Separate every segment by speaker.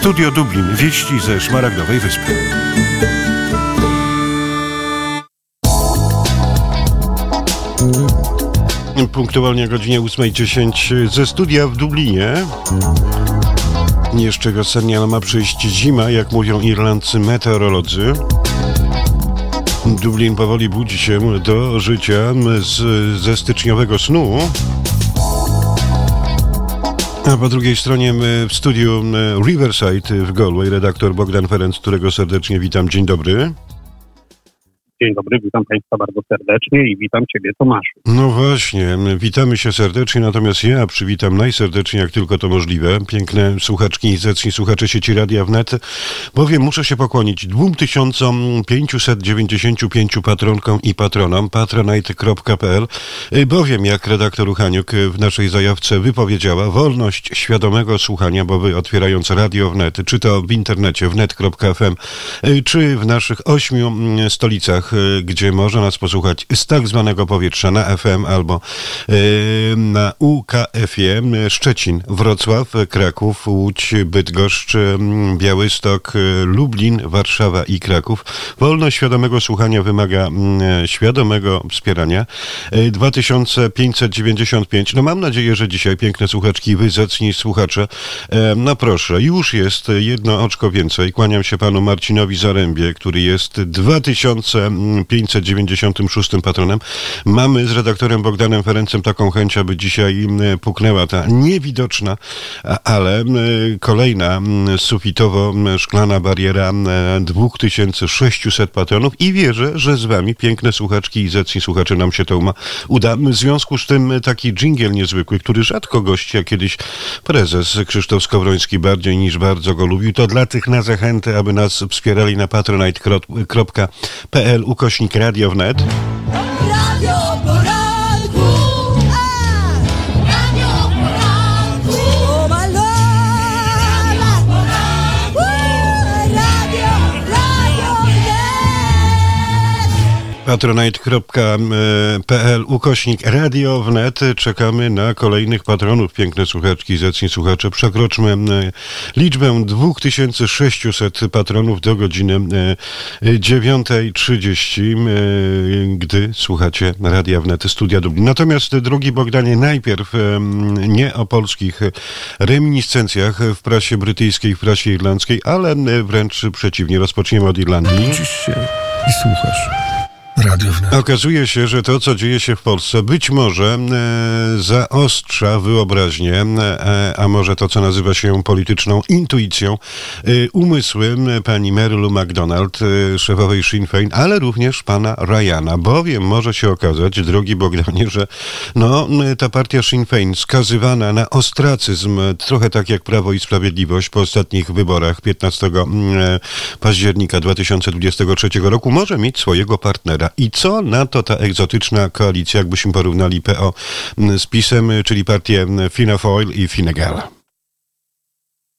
Speaker 1: Studio Dublin. Wieści ze Szmaragdowej Wyspy. Punktualnie o godzinie 8.10 ze studia w Dublinie. Jeszcze wiosennie, ale ma przyjść zima, jak mówią irlandzcy meteorolodzy. Dublin powoli budzi się do życia z, ze styczniowego snu. A po drugiej stronie w studiu Riverside w Galway redaktor Bogdan Ferenc, którego serdecznie witam. Dzień dobry.
Speaker 2: Dzień dobry, witam Państwa bardzo serdecznie i witam Ciebie, Tomaszu.
Speaker 1: No właśnie, witamy się serdecznie, natomiast ja przywitam najserdeczniej, jak tylko to możliwe, piękne słuchaczki i zacni słuchacze sieci Radia Wnet, bowiem muszę się pokłonić 2595 patronkom i patronom patronite.pl, bowiem jak redaktor Uchaniuk w naszej zajawce wypowiedziała, wolność świadomego słuchania, bo wy otwierając Radio Wnet, czy to w internecie wnet.fm, czy w naszych ośmiu stolicach, Y, gdzie można nas posłuchać z tak zwanego powietrza na FM albo y, na UKF-ie Szczecin, Wrocław, Kraków, Łódź, Bydgoszcz, Białystok, Lublin, Warszawa i Kraków. Wolność świadomego słuchania wymaga świadomego wspierania. 2595. Y, no mam nadzieję, że dzisiaj piękne słuchaczki, wy zacni słuchacze. No proszę, już jest jedno oczko więcej. Kłaniam się panu Marcinowi Zarębie, który jest 2000 596 patronem. Mamy z redaktorem Bogdanem Ferencem taką chęć, aby dzisiaj puknęła ta niewidoczna, ale kolejna sufitowo-szklana bariera 2600 patronów i wierzę, że z wami, piękne słuchaczki i zacni słuchacze, nam się to uda. W związku z tym taki dżingiel niezwykły, który rzadko gości, a kiedyś prezes Krzysztof Skowroński bardziej niż bardzo go lubił, to dla tych na zachętę, aby nas wspierali na patronite.pl ukośnik Radio Wnet. patronite.pl ukośnik Radio Wnet. Czekamy na kolejnych patronów. Piękne słuchaczki, zacni słuchacze. Przekroczmy liczbę 2600 patronów do godziny 9.30, gdy słuchacie Radia Wnet Studia Dublin. Natomiast drugi Bogdanie, najpierw nie o polskich reminiscencjach w prasie brytyjskiej, w prasie irlandzkiej, ale wręcz przeciwnie. Rozpoczniemy od Irlandii.
Speaker 3: się i słuchasz.
Speaker 1: Okazuje się, że to, co dzieje się w Polsce, być może e, zaostrza wyobraźnię, e, a może to, co nazywa się polityczną intuicją, e, umysły pani Marylu McDonald, e, szefowej Sinn Féin, ale również pana Ryana, bowiem może się okazać, drogi Bogdanie, że no, ta partia Sinn Féin skazywana na ostracyzm, trochę tak jak Prawo i Sprawiedliwość po ostatnich wyborach 15 e, października 2023 roku, może mieć swojego partnera. I co na to ta egzotyczna koalicja, jakbyśmy porównali PO z PiSem, czyli partię Fina Foil i Fine?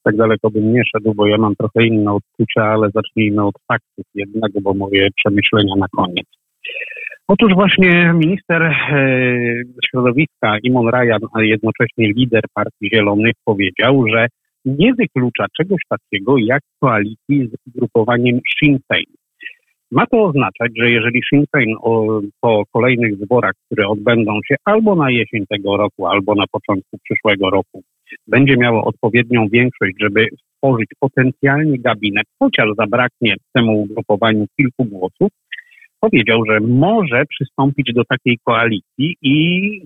Speaker 2: Tak daleko bym nie szedł, bo ja mam trochę inne odczucia, ale zacznijmy od faktów jednego, bo moje przemyślenia na koniec. Otóż właśnie minister e, środowiska Imon Ryan, a jednocześnie lider Partii Zielonych powiedział, że nie wyklucza czegoś takiego jak koalicji z ugrupowaniem Sinn Féin. Ma to oznaczać, że jeżeli Sinn Féin po kolejnych wyborach, które odbędą się albo na jesień tego roku, albo na początku przyszłego roku, będzie miało odpowiednią większość, żeby stworzyć potencjalnie gabinet, chociaż zabraknie temu ugrupowaniu kilku głosów, powiedział, że może przystąpić do takiej koalicji i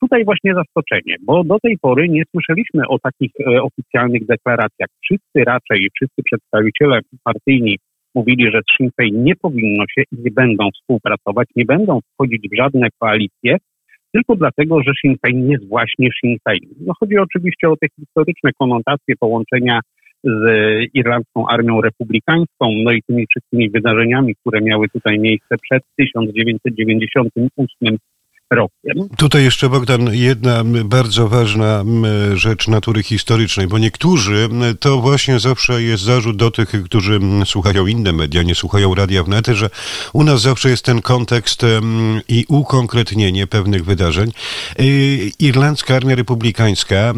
Speaker 2: tutaj właśnie zaskoczenie, bo do tej pory nie słyszeliśmy o takich e, oficjalnych deklaracjach. Wszyscy raczej, wszyscy przedstawiciele partyjni mówili, że Sinn Féin nie powinno się i nie będą współpracować, nie będą wchodzić w żadne koalicje, tylko dlatego, że Sinn Féin jest właśnie Sinn Féin. No chodzi oczywiście o te historyczne konotacje połączenia z irlandzką armią republikańską, no i tymi wszystkimi wydarzeniami, które miały tutaj miejsce przed 1998 rokiem.
Speaker 1: Tutaj jeszcze, Bogdan, jedna bardzo ważna rzecz natury historycznej, bo niektórzy, to właśnie zawsze jest zarzut do tych, którzy słuchają inne media, nie słuchają radia wnet, że u nas zawsze jest ten kontekst i ukonkretnienie pewnych wydarzeń. Y, Irlandzka Armia Republikańska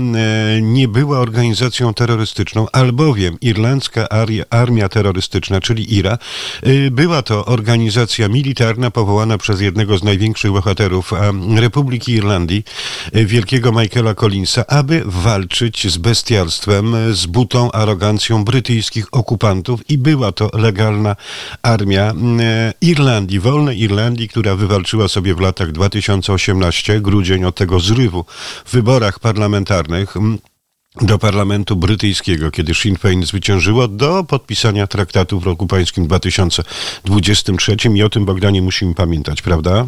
Speaker 1: nie była organizacją terrorystyczną, albowiem Irlandzka Armia Terrorystyczna, czyli IRA, y, była to organizacja militarna powołana przez jednego z największych bohaterów Republiki Irlandii, e, wielkiego Michaela Collinsa, aby walczyć z bestialstwem, e, z butą, arogancją brytyjskich okupantów i była to legalna armia e, Irlandii, wolnej Irlandii, która wywalczyła sobie w latach 2018, grudzień od tego zrywu w wyborach parlamentarnych, do parlamentu brytyjskiego, kiedy Sinn Féin zwyciężyło, do podpisania traktatu w roku pańskim 2023 i o tym Bogdanie musimy pamiętać, prawda?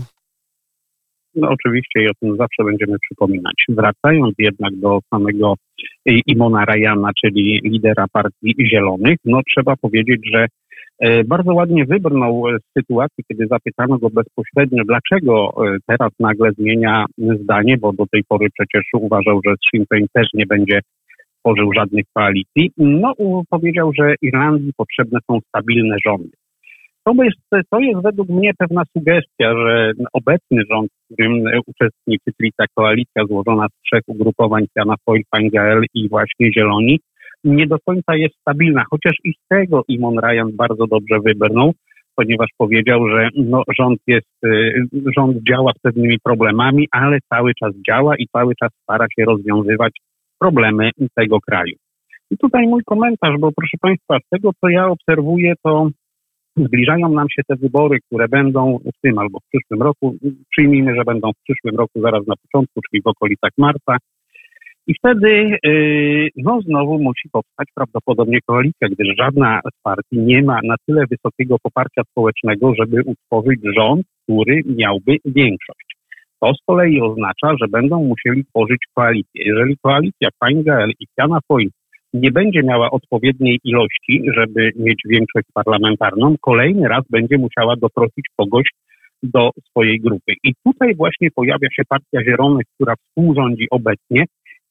Speaker 2: No oczywiście i o tym zawsze będziemy przypominać. Wracając jednak do samego Imona Rayana, czyli lidera Partii Zielonych, no trzeba powiedzieć, że e, bardzo ładnie wybrnął z sytuacji, kiedy zapytano go bezpośrednio, dlaczego e, teraz nagle zmienia zdanie, bo do tej pory przecież uważał, że Sinn Féin też nie będzie tworzył żadnych koalicji. No, powiedział, że Irlandii potrzebne są stabilne rządy. To jest, to jest według mnie pewna sugestia, że obecny rząd, w którym uczestniczy, czyli ta koalicja złożona z trzech ugrupowań, Jana Foil, i właśnie Zieloni, nie do końca jest stabilna, chociaż i z tego Imon Ryan bardzo dobrze wybrnął, ponieważ powiedział, że no, rząd jest, y, rząd działa z pewnymi problemami, ale cały czas działa i cały czas stara się rozwiązywać problemy tego kraju. I tutaj mój komentarz, bo proszę Państwa, z tego co ja obserwuję, to zbliżają nam się te wybory, które będą w tym albo w przyszłym roku. Przyjmijmy, że będą w przyszłym roku zaraz na początku, czyli w okolicach marca. I wtedy yy, no znowu musi powstać prawdopodobnie koalicja, gdyż żadna z partii nie ma na tyle wysokiego poparcia społecznego, żeby utworzyć rząd, który miałby większość. To z kolei oznacza, że będą musieli tworzyć koalicję. Jeżeli koalicja Feingael i Piana Foy nie będzie miała odpowiedniej ilości, żeby mieć większość parlamentarną, kolejny raz będzie musiała doprosić kogoś do swojej grupy. I tutaj właśnie pojawia się Partia Zielonych, która współrządzi obecnie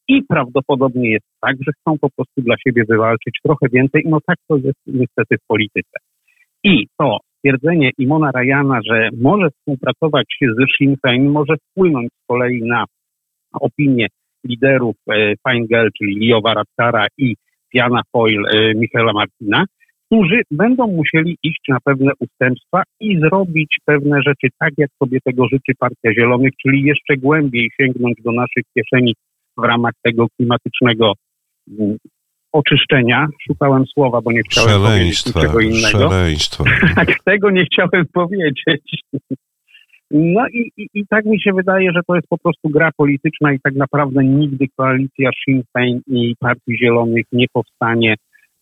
Speaker 2: i prawdopodobnie jest tak, że chcą po prostu dla siebie wywalczyć trochę więcej. No tak to jest niestety w polityce. I to stwierdzenie Imona Rayana, że może współpracować z Sinn Féin, może wpłynąć z kolei na opinię liderów e, Feingel, czyli Leo Varadkara i Jana Foyle, e, Michaela Martina, którzy będą musieli iść na pewne ustępstwa i zrobić pewne rzeczy tak, jak sobie tego życzy Partia Zielonych, czyli jeszcze głębiej sięgnąć do naszych kieszeni w ramach tego klimatycznego mm, oczyszczenia. Szukałem słowa, bo nie chciałem powiedzieć niczego innego.
Speaker 1: Szaleństwo.
Speaker 2: Tak, tego nie chciałem powiedzieć. No i, i, i, tak mi się wydaje, że to jest po prostu gra polityczna i tak naprawdę nigdy koalicja Sinn Féin i Partii Zielonych nie powstanie.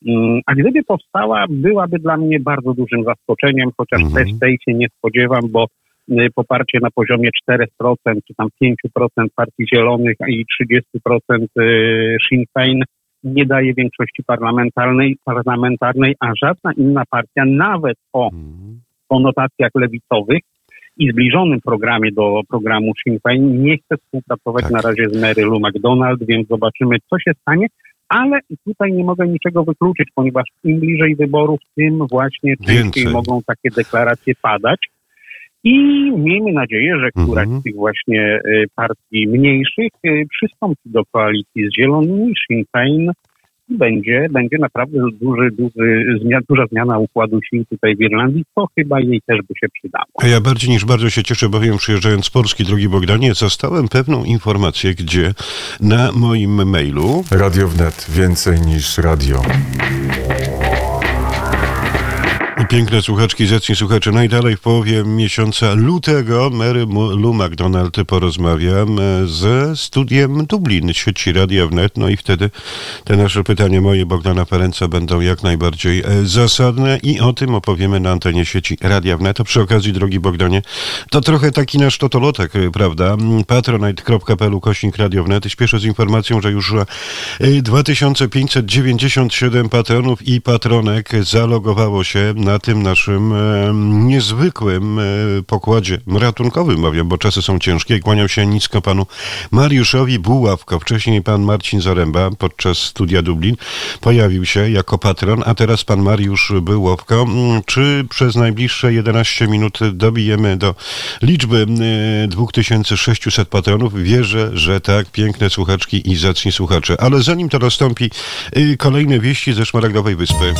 Speaker 2: Mm, a gdyby powstała, byłaby dla mnie bardzo dużym zaskoczeniem, chociaż mhm. też tej się nie spodziewam, bo y, poparcie na poziomie 4% czy tam 5% Partii Zielonych i 30% y, Sinn Féin nie daje większości parlamentarnej, parlamentarnej, a żadna inna partia, nawet o mhm. konotacjach lewicowych, i zbliżonym programie do programu Sinn Féin nie chce współpracować tak. na razie z Mary Lou McDonald, więc zobaczymy, co się stanie. Ale tutaj nie mogę niczego wykluczyć, ponieważ im bliżej wyborów, tym właśnie częściej mogą takie deklaracje padać. I miejmy nadzieję, że któraś mhm. z tych właśnie y, partii mniejszych y, przystąpi do koalicji z Zielonymi, Sinn Féin, będzie, będzie naprawdę duży, duży, zmian, duża zmiana układu sił tutaj w Irlandii, to chyba jej też by się przydało.
Speaker 1: A ja bardziej niż bardzo się cieszę, bowiem przyjeżdżając z Polski, drogi Bogdanie, zastałem pewną informację, gdzie na moim mailu...
Speaker 3: Radio wnet, więcej niż radio.
Speaker 1: Piękne słuchaczki, zacni słuchacze. Najdalej w połowie miesiąca lutego Mary Lou McDonald porozmawiam e, ze studiem Dublin, sieci Radia Wnet. No i wtedy te nasze pytania moje Bogdana Ferenca będą jak najbardziej e, zasadne i o tym opowiemy na antenie sieci Radia Wnet. A przy okazji, drogi Bogdanie, to trochę taki nasz totolotek, e, prawda? patronite.pl kośnik Radio Wnet. Śpieszę z informacją, że już 2597 patronów i patronek zalogowało się na tym naszym e, niezwykłym e, pokładzie ratunkowym, bowiem, bo czasy są ciężkie. Kłaniam się nisko panu Mariuszowi Buławko. Wcześniej pan Marcin Zaręba podczas studia Dublin pojawił się jako patron, a teraz pan Mariusz Buławko. Mm, czy przez najbliższe 11 minut dobijemy do liczby 2600 patronów? Wierzę, że tak. Piękne słuchaczki i zacni słuchacze. Ale zanim to nastąpi, kolejne wieści ze Szmaragdowej Wyspy.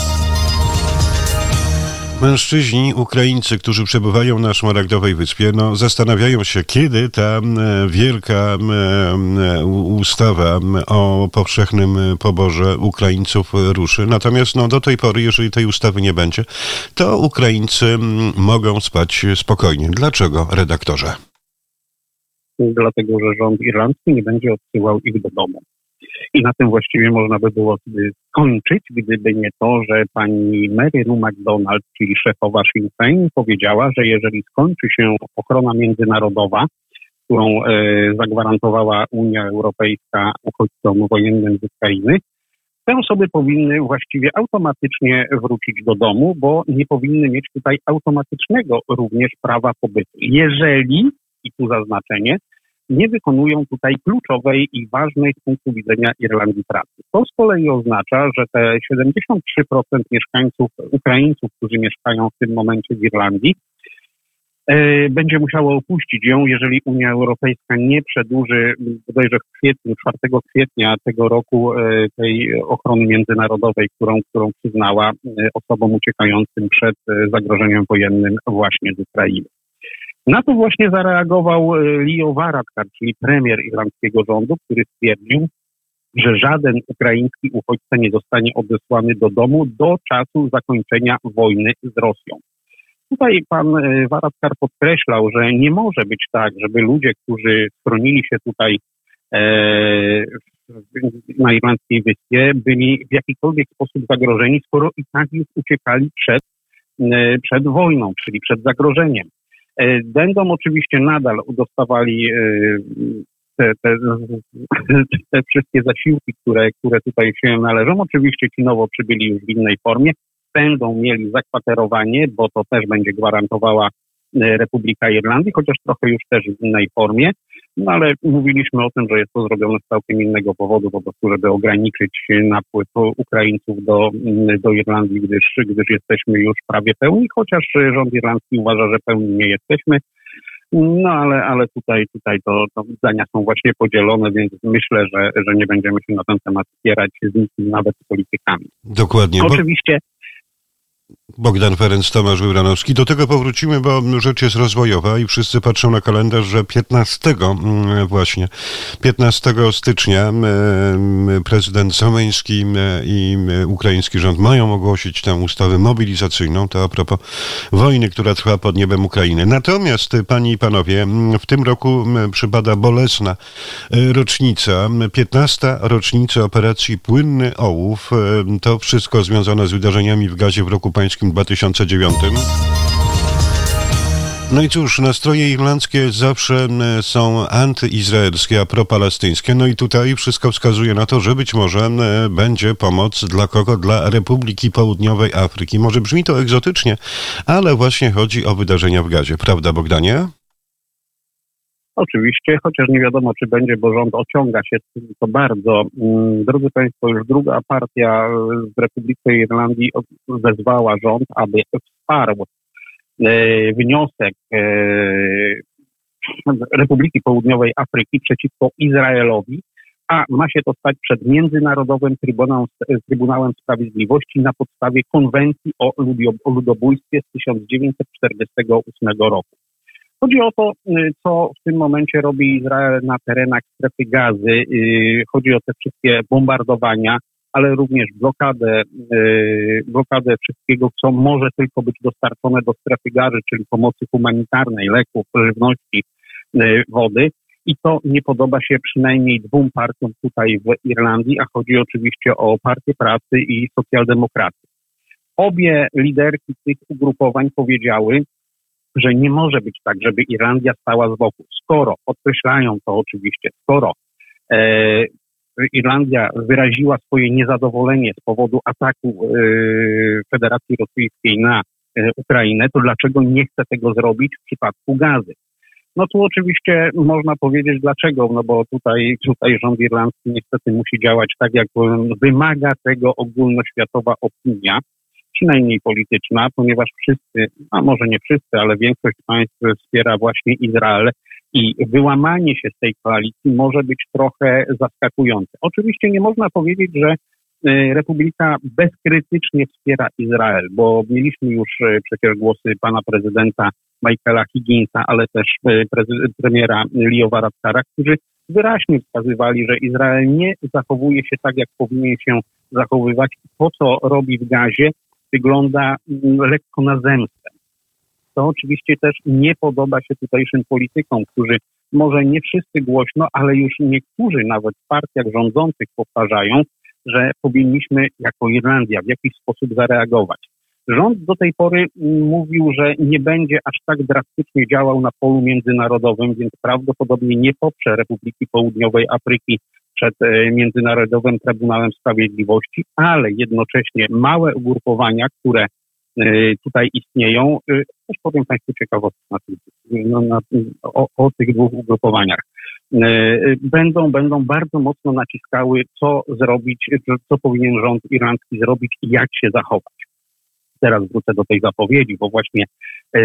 Speaker 1: Mężczyźni, Ukraińcy, którzy przebywają na Szmaragdowej Wyspie, no, zastanawiają się, kiedy ta wielka ustawa o powszechnym poborze Ukraińców ruszy. Natomiast no, do tej pory, jeżeli tej ustawy nie będzie, to Ukraińcy mogą spać spokojnie. Dlaczego, redaktorze?
Speaker 2: Dlatego, że rząd irlandzki nie będzie odsyłał ich do domu. I na tym właściwie można by było skończyć, gdyby nie to, że pani Mary Lou McDonald, czyli szefowa Sinn Féin, powiedziała, że jeżeli skończy się ochrona międzynarodowa, którą e, zagwarantowała Unia Europejska uchodźcom wojennym z Ukrainy, te osoby powinny właściwie automatycznie wrócić do domu, bo nie powinny mieć tutaj automatycznego również prawa pobytu. Jeżeli, i tu zaznaczenie, nie wykonują tutaj kluczowej i ważnej z punktu widzenia Irlandii pracy. To z kolei oznacza, że te 73% mieszkańców, Ukraińców, którzy mieszkają w tym momencie w Irlandii, e, będzie musiało opuścić ją, jeżeli Unia Europejska nie przedłuży bodajże w kwietniu, 4 kwietnia tego roku e, tej ochrony międzynarodowej, którą, którą przyznała e, osobom uciekającym przed zagrożeniem wojennym właśnie z Ukrainy. Na to właśnie zareagował e, Leo Varadkar, czyli premier irlandzkiego rządu, który stwierdził, że żaden ukraiński uchodźca nie zostanie odesłany do domu do czasu zakończenia wojny z Rosją. Tutaj pan e, Varadkar podkreślał, że nie może być tak, żeby ludzie, którzy stronili się tutaj e, na irlandzkiej wyspie, byli w jakikolwiek sposób zagrożeni, skoro i tak już uciekali przed, e, przed wojną, czyli przed zagrożeniem. E, będą oczywiście nadal dostawali e, te, te, te, wszystkie zasiłki, które, które tutaj się należą. Oczywiście ci nowo przybyli już w innej formie. Będą mieli zakwaterowanie, bo to też będzie gwarantowała Republika Irlandii, chociaż trochę już też w innej formie. No ale mówiliśmy o tym, że jest to zrobione z całkiem innego powodu, po prostu, żeby ograniczyć napływ Ukraińców do, do Irlandii, gdyż, gdyż jesteśmy już prawie pełni, chociaż rząd irlandzki uważa, że pełni nie jesteśmy. No ale, ale tutaj, tutaj to, to zdania są właśnie podzielone, więc myślę, że, że nie będziemy się na ten temat spierać z nikim, nawet z politykami.
Speaker 1: Dokładnie.
Speaker 2: Oczywiście,
Speaker 1: Bogdan Ferenc, Tomasz Wybranowski. Do tego powrócimy, bo rzecz jest rozwojowa i wszyscy patrzą na kalendarz, że 15 mm, właśnie, 15 stycznia mm, prezydent Someński mm, i ukraiński rząd mają ogłosić tę ustawę mobilizacyjną. To a propos wojny, która trwa pod niebem Ukrainy. Natomiast, panie i panowie, w tym roku przypada bolesna e, rocznica, 15 rocznica operacji Płynny Ołów. E, to wszystko związane z wydarzeniami w gazie w roku pańskim 2009. No i cóż, nastroje irlandzkie zawsze są antyizraelskie, a propalestyńskie. No i tutaj wszystko wskazuje na to, że być może będzie pomoc dla kogo? Dla Republiki Południowej Afryki. Może brzmi to egzotycznie, ale właśnie chodzi o wydarzenia w gazie. Prawda, Bogdanie?
Speaker 2: Oczywiście, chociaż nie wiadomo, czy będzie, bo rząd ociąga się to bardzo. Mm, drodzy Państwo, już druga partia w Republice Irlandii wezwała rząd, aby wsparł e, wniosek e, Republiki Południowej Afryki przeciwko Izraelowi, a ma się to stać przed Międzynarodowym Trybunałem, Trybunałem Sprawiedliwości na podstawie konwencji o ludobójstwie z 1948 roku. Chodzi o to, y, co w tym momencie robi Izrael na terenach strefy gazy. Y, chodzi o te wszystkie bombardowania, ale również blokadę, y, blokadę wszystkiego, co może tylko być dostarczone do strefy gazy, czyli pomocy humanitarnej, leków, żywności, wody. I to nie podoba się przynajmniej dwóm partiom tutaj w Irlandii, a chodzi oczywiście o Partię Pracy i Socjaldemokraty. Obie liderki tych ugrupowań powiedziały, że nie może być tak, żeby Irlandia stała z boku. Skoro, podkreślają to oczywiście, skoro e, Irlandia wyraziła swoje niezadowolenie z powodu ataku e, Federacji Rosyjskiej na Ukrainę, to dlaczego nie chce tego zrobić w przypadku gazy? No tu oczywiście można powiedzieć dlaczego, no bo tutaj, tutaj rząd irlandzki niestety musi działać tak, jak wymaga tego ogólnoświatowa opinia, przynajmniej polityczna, ponieważ wszyscy, a może nie wszyscy, ale większość państw wspiera właśnie Izrael i wyłamanie się z tej koalicji może być trochę zaskakujące. Oczywiście nie można powiedzieć, że y, Republika bezkrytycznie wspiera Izrael, bo mieliśmy już y, przecież głosy pana prezydenta Michaela Higginsa, ale też y, premiera Leo Varadkara, którzy wyraźnie wskazywali, że Izrael nie zachowuje się tak, jak powinien się zachowywać. To, co robi w gazie, wygląda mm, lekko na zemstę. To oczywiście też nie podoba się tutejszym politykom, którzy może nie wszyscy głośno, ale już niektórzy nawet w partiach rządzących powtarzają, że powinniśmy jako Irlandia w jakiś sposób zareagować. Rząd do tej pory mówił, że nie będzie aż tak drastycznie działał na polu międzynarodowym, więc prawdopodobnie nie poprze Republiki Południowej Afryki przed e, Międzynarodowym Trybunałem Sprawiedliwości, ale jednocześnie małe ugrupowania, które e, tutaj istnieją, e, też powiem Państwu ciekawostkę na no, na, o, o, tych dwóch ugrupowaniach. Będą, będą bardzo mocno naciskały, co zrobić, co powinien rząd irlandzki zrobić i jak się zachować teraz wrócę do tej zapowiedzi, bo właśnie e,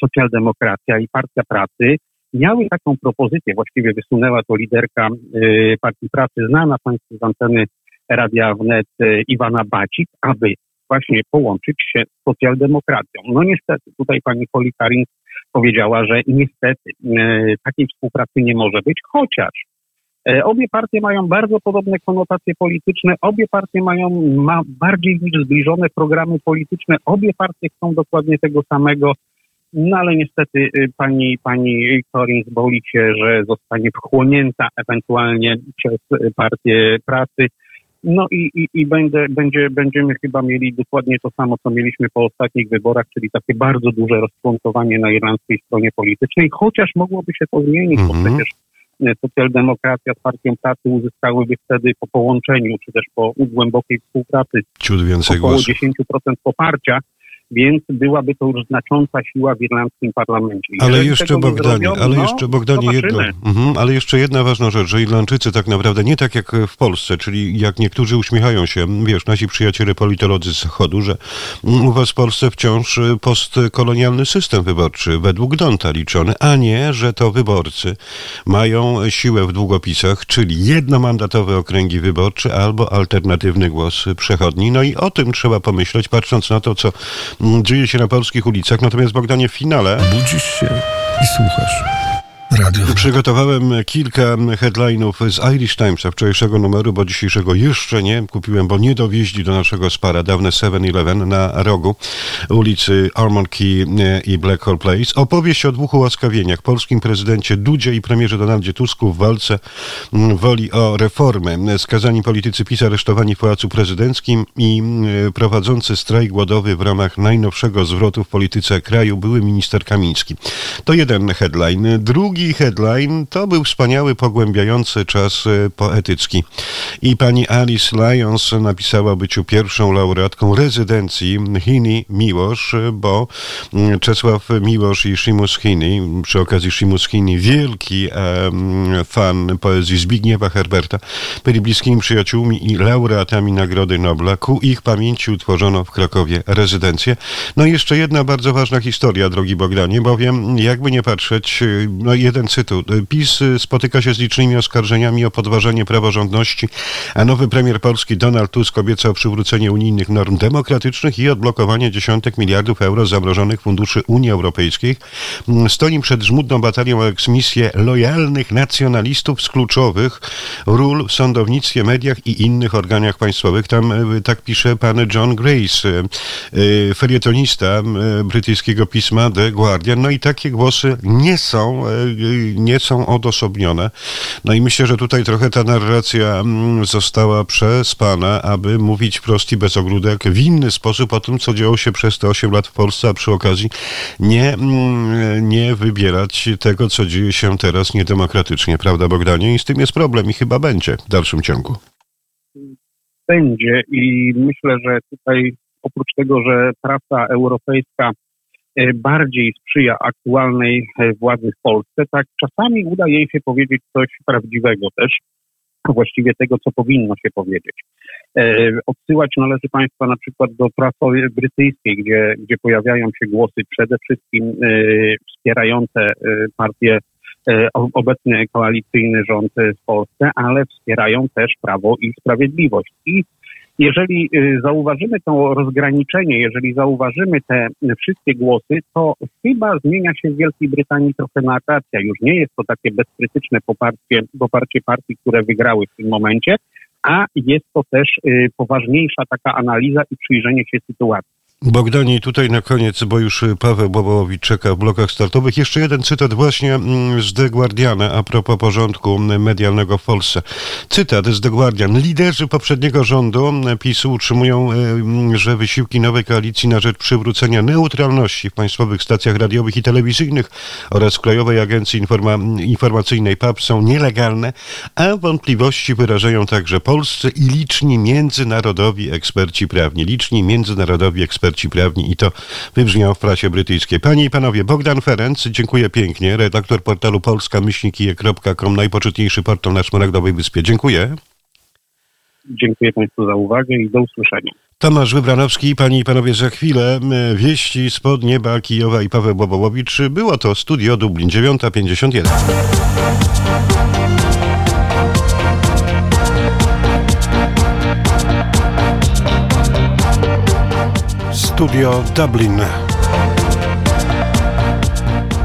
Speaker 2: socjaldemokracja i Partia Pracy miały taką propozycję, właściwie wysunęła to liderka e, Partii Pracy, znana Państwu z anteny Radia Wnet e, Iwana Bacik, aby właśnie połączyć się z socjaldemokracją. No niestety, tutaj pani Poli Karin powiedziała, że niestety e, takiej współpracy nie może być, chociaż obie partie mają bardzo podobne konotacje polityczne, obie partie mają ma bardziej niż zbliżone programy polityczne, obie partie chcą dokładnie tego samego, no ale niestety y, pani, pani Corin boli się, że zostanie wchłonięta ewentualnie przez y, partię pracy. No i, i, i będzie, będzie, będziemy chyba mieli dokładnie to samo, co mieliśmy po ostatnich wyborach, czyli takie bardzo duże rozczłonkowanie na irlandzkiej stronie politycznej, chociaż mogłoby się to zmienić, mm -hmm. bo mhm. przecież socjaldemokracja z partią pracy uzyskałyby wtedy po połączeniu, czy też po głębokiej współpracy
Speaker 1: Ciut więcej
Speaker 2: około
Speaker 1: głosów.
Speaker 2: 10% poparcia, więc byłaby to już znacząca siła w irlandzkim parlamencie.
Speaker 1: ale jeszcze Bogdanie, ale no, jeszcze Bogdanie jedno, mhm, ale jeszcze jedna ważna rzecz, że Irlandczycy tak naprawdę nie tak jak w Polsce, czyli jak niektórzy uśmiechają się, wiesz, nasi przyjaciele politolodzy z Zachodu, że u was w Polsce wciąż postkolonialny system wyborczy według Donta liczony, a nie, że to wyborcy mają siłę w długopisach, czyli jednomandatowe okręgi wyborcze albo alternatywny głos przechodni. No i o tym trzeba pomyśleć, patrząc na to, co dzieje się na polskich ulicach. Natomiast Bogdanie w finale...
Speaker 3: Budzisz się i słuchasz. Radio.
Speaker 1: Przygotowałem kilka headline'ów z Irish Timesa wczorajszego numeru, bo dzisiejszego jeszcze nie. Kupiłem, bo nie dowieźli do naszego spara dawne 7-Eleven na rogu ulicy Armand Key e, i Black Hole Place. Opowieść o dwóch ułaskawieniach. Polskim prezydencie Dudzie i premierze Donaldzie Tusku w walce woli o reformę. Skazani politycy PiS aresztowani w Pałacu Prezydenckim i prowadzący strajk głodowy w ramach najnowszego zwrotu w polityce kraju były minister Kamiński. To jeden headline. Drugi drugi headline to był wspaniały, pogłębiający czas e, poetycki. I pani Alice Lyons napisała byciu pierwszą laureatką rezydencji Hini Miłosz, bo mm, Czesław Miłosz i Shimus Hini, przy okazji Shimus Hini, wielki fan poezji Zbigniewa Herberta, byli bliskimi przyjaciółmi i laureatami Nagrody Nobla. Ku ich pamięci utworzono w Krakowie rezydencję. No i jeszcze jedna bardzo ważna historia, drogi Bogdanie, bowiem jakby nie patrzeć, no jeden cytu. PiS spotyka się z licznymi oskarżeniami o podważenie praworządności, a nowy premier Polski Donald Tusk obiecał przywrócenie unijnych norm demokratycznych i odblokowanie dziesiątek miliardów euro zamrożonych funduszy Unii Europejskiej. Stoi przed żmudną batalią o eksmisję lojalnych nacjonalistów z kluczowych ról w sądownictwie, mediach i innych organach państwowych. Tam e, tak pisze pan John Grace, felietonista brytyjskiego pisma The Guardian. No i takie głosy nie są nie są odosobnione. No i myślę, że tutaj trochę ta narracja mm, została przespana, aby mówić wprost i bez ogródek w inny sposób o tym, co działo się przez te 8 lat w Polsce, a przy okazji nie, mm, nie wybierać tego, co dzieje się teraz niedemokratycznie, prawda Bogdanie? I z tym jest problem i chyba będzie w dalszym ciągu.
Speaker 2: Będzie i myślę, że tutaj oprócz tego, że prasa europejska bardziej sprzyja aktualnej e, władzy w Polsce, tak czasami uda jej się powiedzieć coś prawdziwego też, właściwie tego, co powinno się powiedzieć. E, odsyłać należy Państwa na przykład do prasy brytyjskiej, gdzie, gdzie pojawiają się głosy przede wszystkim wspierające partię obecny koalicyjny rząd w Polsce, ale wspierają też Prawo i Sprawiedliwość. I jeżeli y, zauważymy to rozgraniczenie, jeżeli zauważymy te wszystkie głosy, to chyba zmienia się w Wielkiej Brytanii trochę narracja. Już nie jest to takie bezkrytyczne poparcie, poparcie partii, które wygrały w tym momencie, a jest to też y, poważniejsza taka analiza i przyjrzenie się sytuacji.
Speaker 1: Bogdani, tutaj na koniec, bo już Paweł Bobowicz czeka w blokach startowych. Jeszcze jeden cytat właśnie mm, z The Guardiana a propos porządku medialnego w Polsce. Cytat z The Guardian. Liderzy poprzedniego rządu PiSu utrzymują, e, że wysiłki nowej koalicji na rzecz przywrócenia neutralności w państwowych stacjach radiowych i telewizyjnych oraz Krajowej Agencji Informa- Informacyjnej PAP są nielegalne, a wątpliwości wyrażają także polscy i liczni międzynarodowi eksperci prawni. Liczni międzynarodowi eksperci eksperci prawni i to wybrzmiało w prasie brytyjskiej. Panie i panowie, Bogdan Ferenc, dziękuję pięknie, redaktor portalu polska-kije.com, najpoczytniejszy portal na Szmaragdowej Wyspie. Dziękuję.
Speaker 2: Dziękuję Państwu za uwagę i do usłyszenia.
Speaker 1: Tomasz Wybranowski, panie i panowie, za chwilę wieści spod nieba Kijowa i Paweł Bobołowicz. Było to Studio Dublin 9.51. Studio Dublin.